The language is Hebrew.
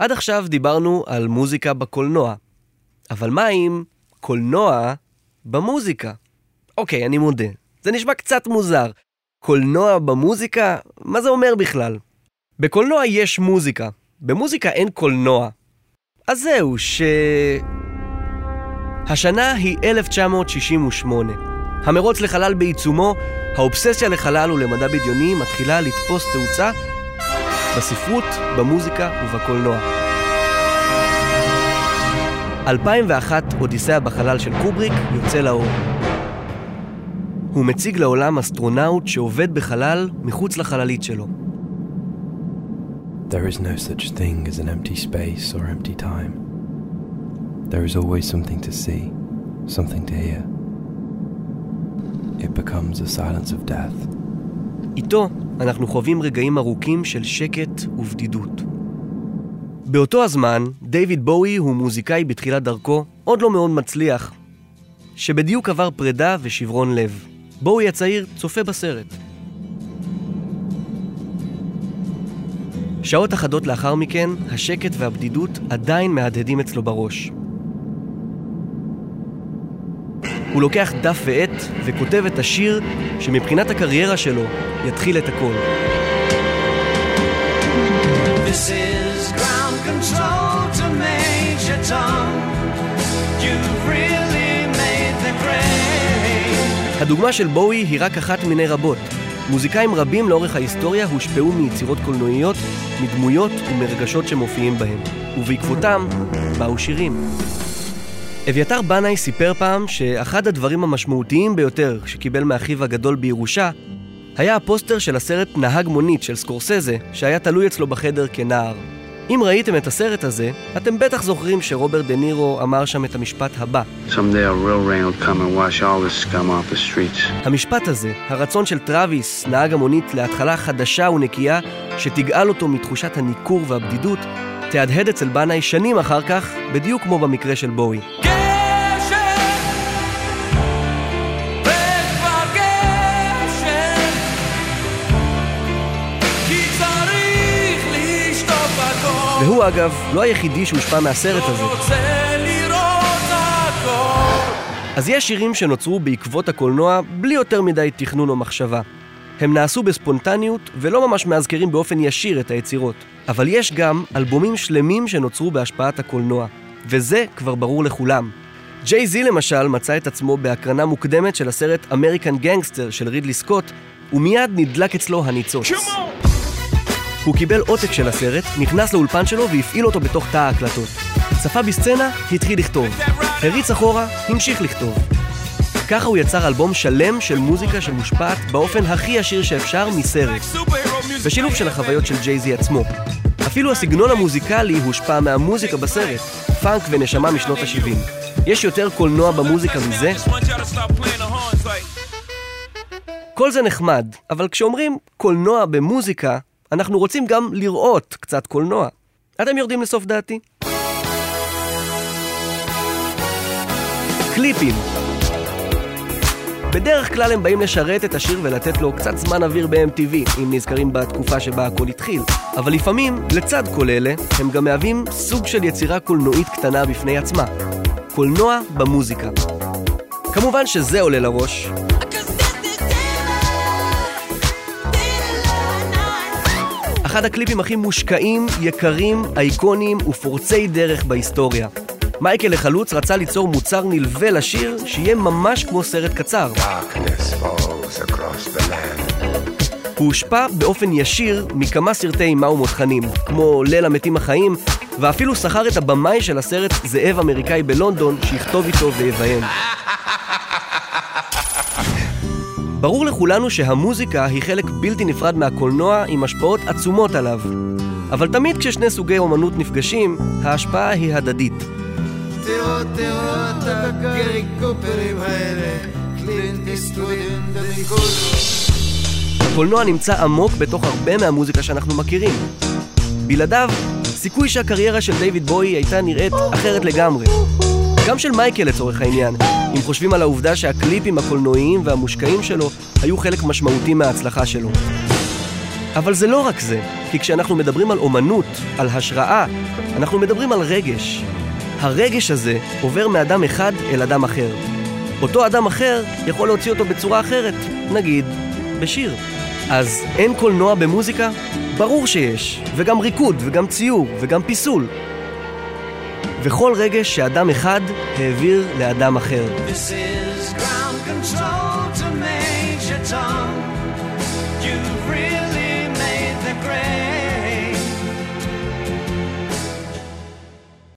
עד עכשיו דיברנו על מוזיקה בקולנוע, אבל מה עם קולנוע במוזיקה? אוקיי, אני מודה, זה נשמע קצת מוזר. קולנוע במוזיקה? מה זה אומר בכלל? בקולנוע יש מוזיקה, במוזיקה אין קולנוע. אז זהו, ש... השנה היא 1968. המרוץ לחלל בעיצומו, האובססיה לחלל ולמדע בדיוני מתחילה לתפוס תאוצה בספרות, במוזיקה ובקולנוע. 2001, אודיסאה בחלל של קובריק, יוצא לאור. הוא מציג לעולם אסטרונאוט שעובד בחלל מחוץ לחללית שלו. There is no such thing as an empty space or empty time. There is always something to see, something to hear. It becomes a silence of death. איתו אנחנו חווים רגעים ארוכים של שקט ובדידות. באותו הזמן, דיוויד בואי הוא מוזיקאי בתחילת דרכו, עוד לא מאוד מצליח, שבדיוק עבר פרידה ושברון לב. בואי הצעיר צופה בסרט. שעות אחדות לאחר מכן, השקט והבדידות עדיין מהדהדים אצלו בראש. הוא לוקח דף ועט וכותב את השיר שמבחינת הקריירה שלו יתחיל את הכל. This is ground control to Major Tom. You've really made the grade. הדוגמה של בואי היא רק אחת מיני רבות. מוזיקאים רבים לאורך ההיסטוריה הושפעו מיצירות קולנועיות, מדמויות ומרגשות שמופיעים בהם, ובעקבותם באו שירים. אביתר בנאי סיפר פעם שאחד הדברים המשמעותיים ביותר שקיבל מאחיו הגדול בירושה היה הפוסטר של הסרט נהג מונית של סקורסזה, שהיה תלוי אצלו בחדר כנער. אם ראיתם את הסרט הזה, אתם בטח זוכרים שרוברט דה נירו אמר שם את המשפט הבא. המשפט הזה, הרצון של טראביס, נהג המונית, להתחלה חדשה ונקייה, שתגאל אותו מתחושת הניכור והבדידות, תהדהד אצל בנאי שנים אחר כך, בדיוק כמו במקרה של בואי. והוא אגב לא היחידי שהושפע מהסרט הזה. אז יש שירים שנוצרו בעקבות הקולנוע בלי יותר מדי תכנון או מחשבה. הם נעשו בספונטניות ולא ממש מאזכרים באופן ישיר את היצירות. אבל יש גם אלבומים שלמים שנוצרו בהשפעת הקולנוע, וזה כבר ברור לכולם. ג'יי זי למשל מצא את עצמו בהקרנה מוקדמת של הסרט אמריקן גנגסטר של רידלי סקוט, ומיד נדלק אצלו הניצוץ. הוא קיבל עותק של הסרט, נכנס לאולפן שלו והפעיל אותו בתוך תא ההקלטות. צפה בסצנה, התחיל לכתוב. הריץ אחורה, המשיך לכתוב. ככה הוא יצר אלבום שלם של מוזיקה שמושפעת באופן הכי ישיר שאפשר מסרט. בשילוב של החוויות של ג'ייזי עצמו. אפילו הסגנון המוזיקלי הושפע מהמוזיקה בסרט, פאנק ונשמה משנות ה-70. יש יותר קולנוע במוזיקה מזה? כל זה נחמד, אבל כשאומרים קולנוע במוזיקה, אנחנו רוצים גם לראות קצת קולנוע. אתם יורדים לסוף דעתי? קליפים. בדרך כלל הם באים לשרת את השיר ולתת לו קצת זמן אוויר ב-MTV, אם נזכרים בתקופה שבה הכל התחיל. אבל לפעמים, לצד כל אלה, הם גם מהווים סוג של יצירה קולנועית קטנה בפני עצמה. קולנוע במוזיקה. כמובן שזה עולה לראש, אחד הקליפים הכי מושקעים, יקרים, אייקוניים ופורצי דרך בהיסטוריה. מייקל החלוץ רצה ליצור מוצר נלווה לשיר שיהיה ממש כמו סרט קצר. הוא הושפע באופן ישיר מכמה סרטי אימה ומותחנים, כמו ליל המתים החיים, ואפילו שכר את הבמאי של הסרט זאב אמריקאי בלונדון שיכתוב איתו ויביים. ברור לכולנו שהמוזיקה היא חלק בלתי נפרד מהקולנוע עם השפעות עצומות עליו. אבל תמיד כששני סוגי אומנות נפגשים, ההשפעה היא הדדית. תראו, הגרי קופרים האלה, הקולנוע נמצא עמוק בתוך הרבה מהמוזיקה שאנחנו מכירים. בלעדיו, סיכוי שהקריירה של דיוויד בוי הייתה נראית אחרת לגמרי. גם של מייקל לצורך העניין, אם חושבים על העובדה שהקליפים הקולנועיים והמושקעים שלו היו חלק משמעותי מההצלחה שלו. אבל זה לא רק זה, כי כשאנחנו מדברים על אומנות, על השראה, אנחנו מדברים על רגש. הרגש הזה עובר מאדם אחד אל אדם אחר. אותו אדם אחר יכול להוציא אותו בצורה אחרת, נגיד, בשיר. אז אין קולנוע במוזיקה? ברור שיש, וגם ריקוד, וגם ציור, וגם פיסול. וכל רגש שאדם אחד העביר לאדם אחר. This is.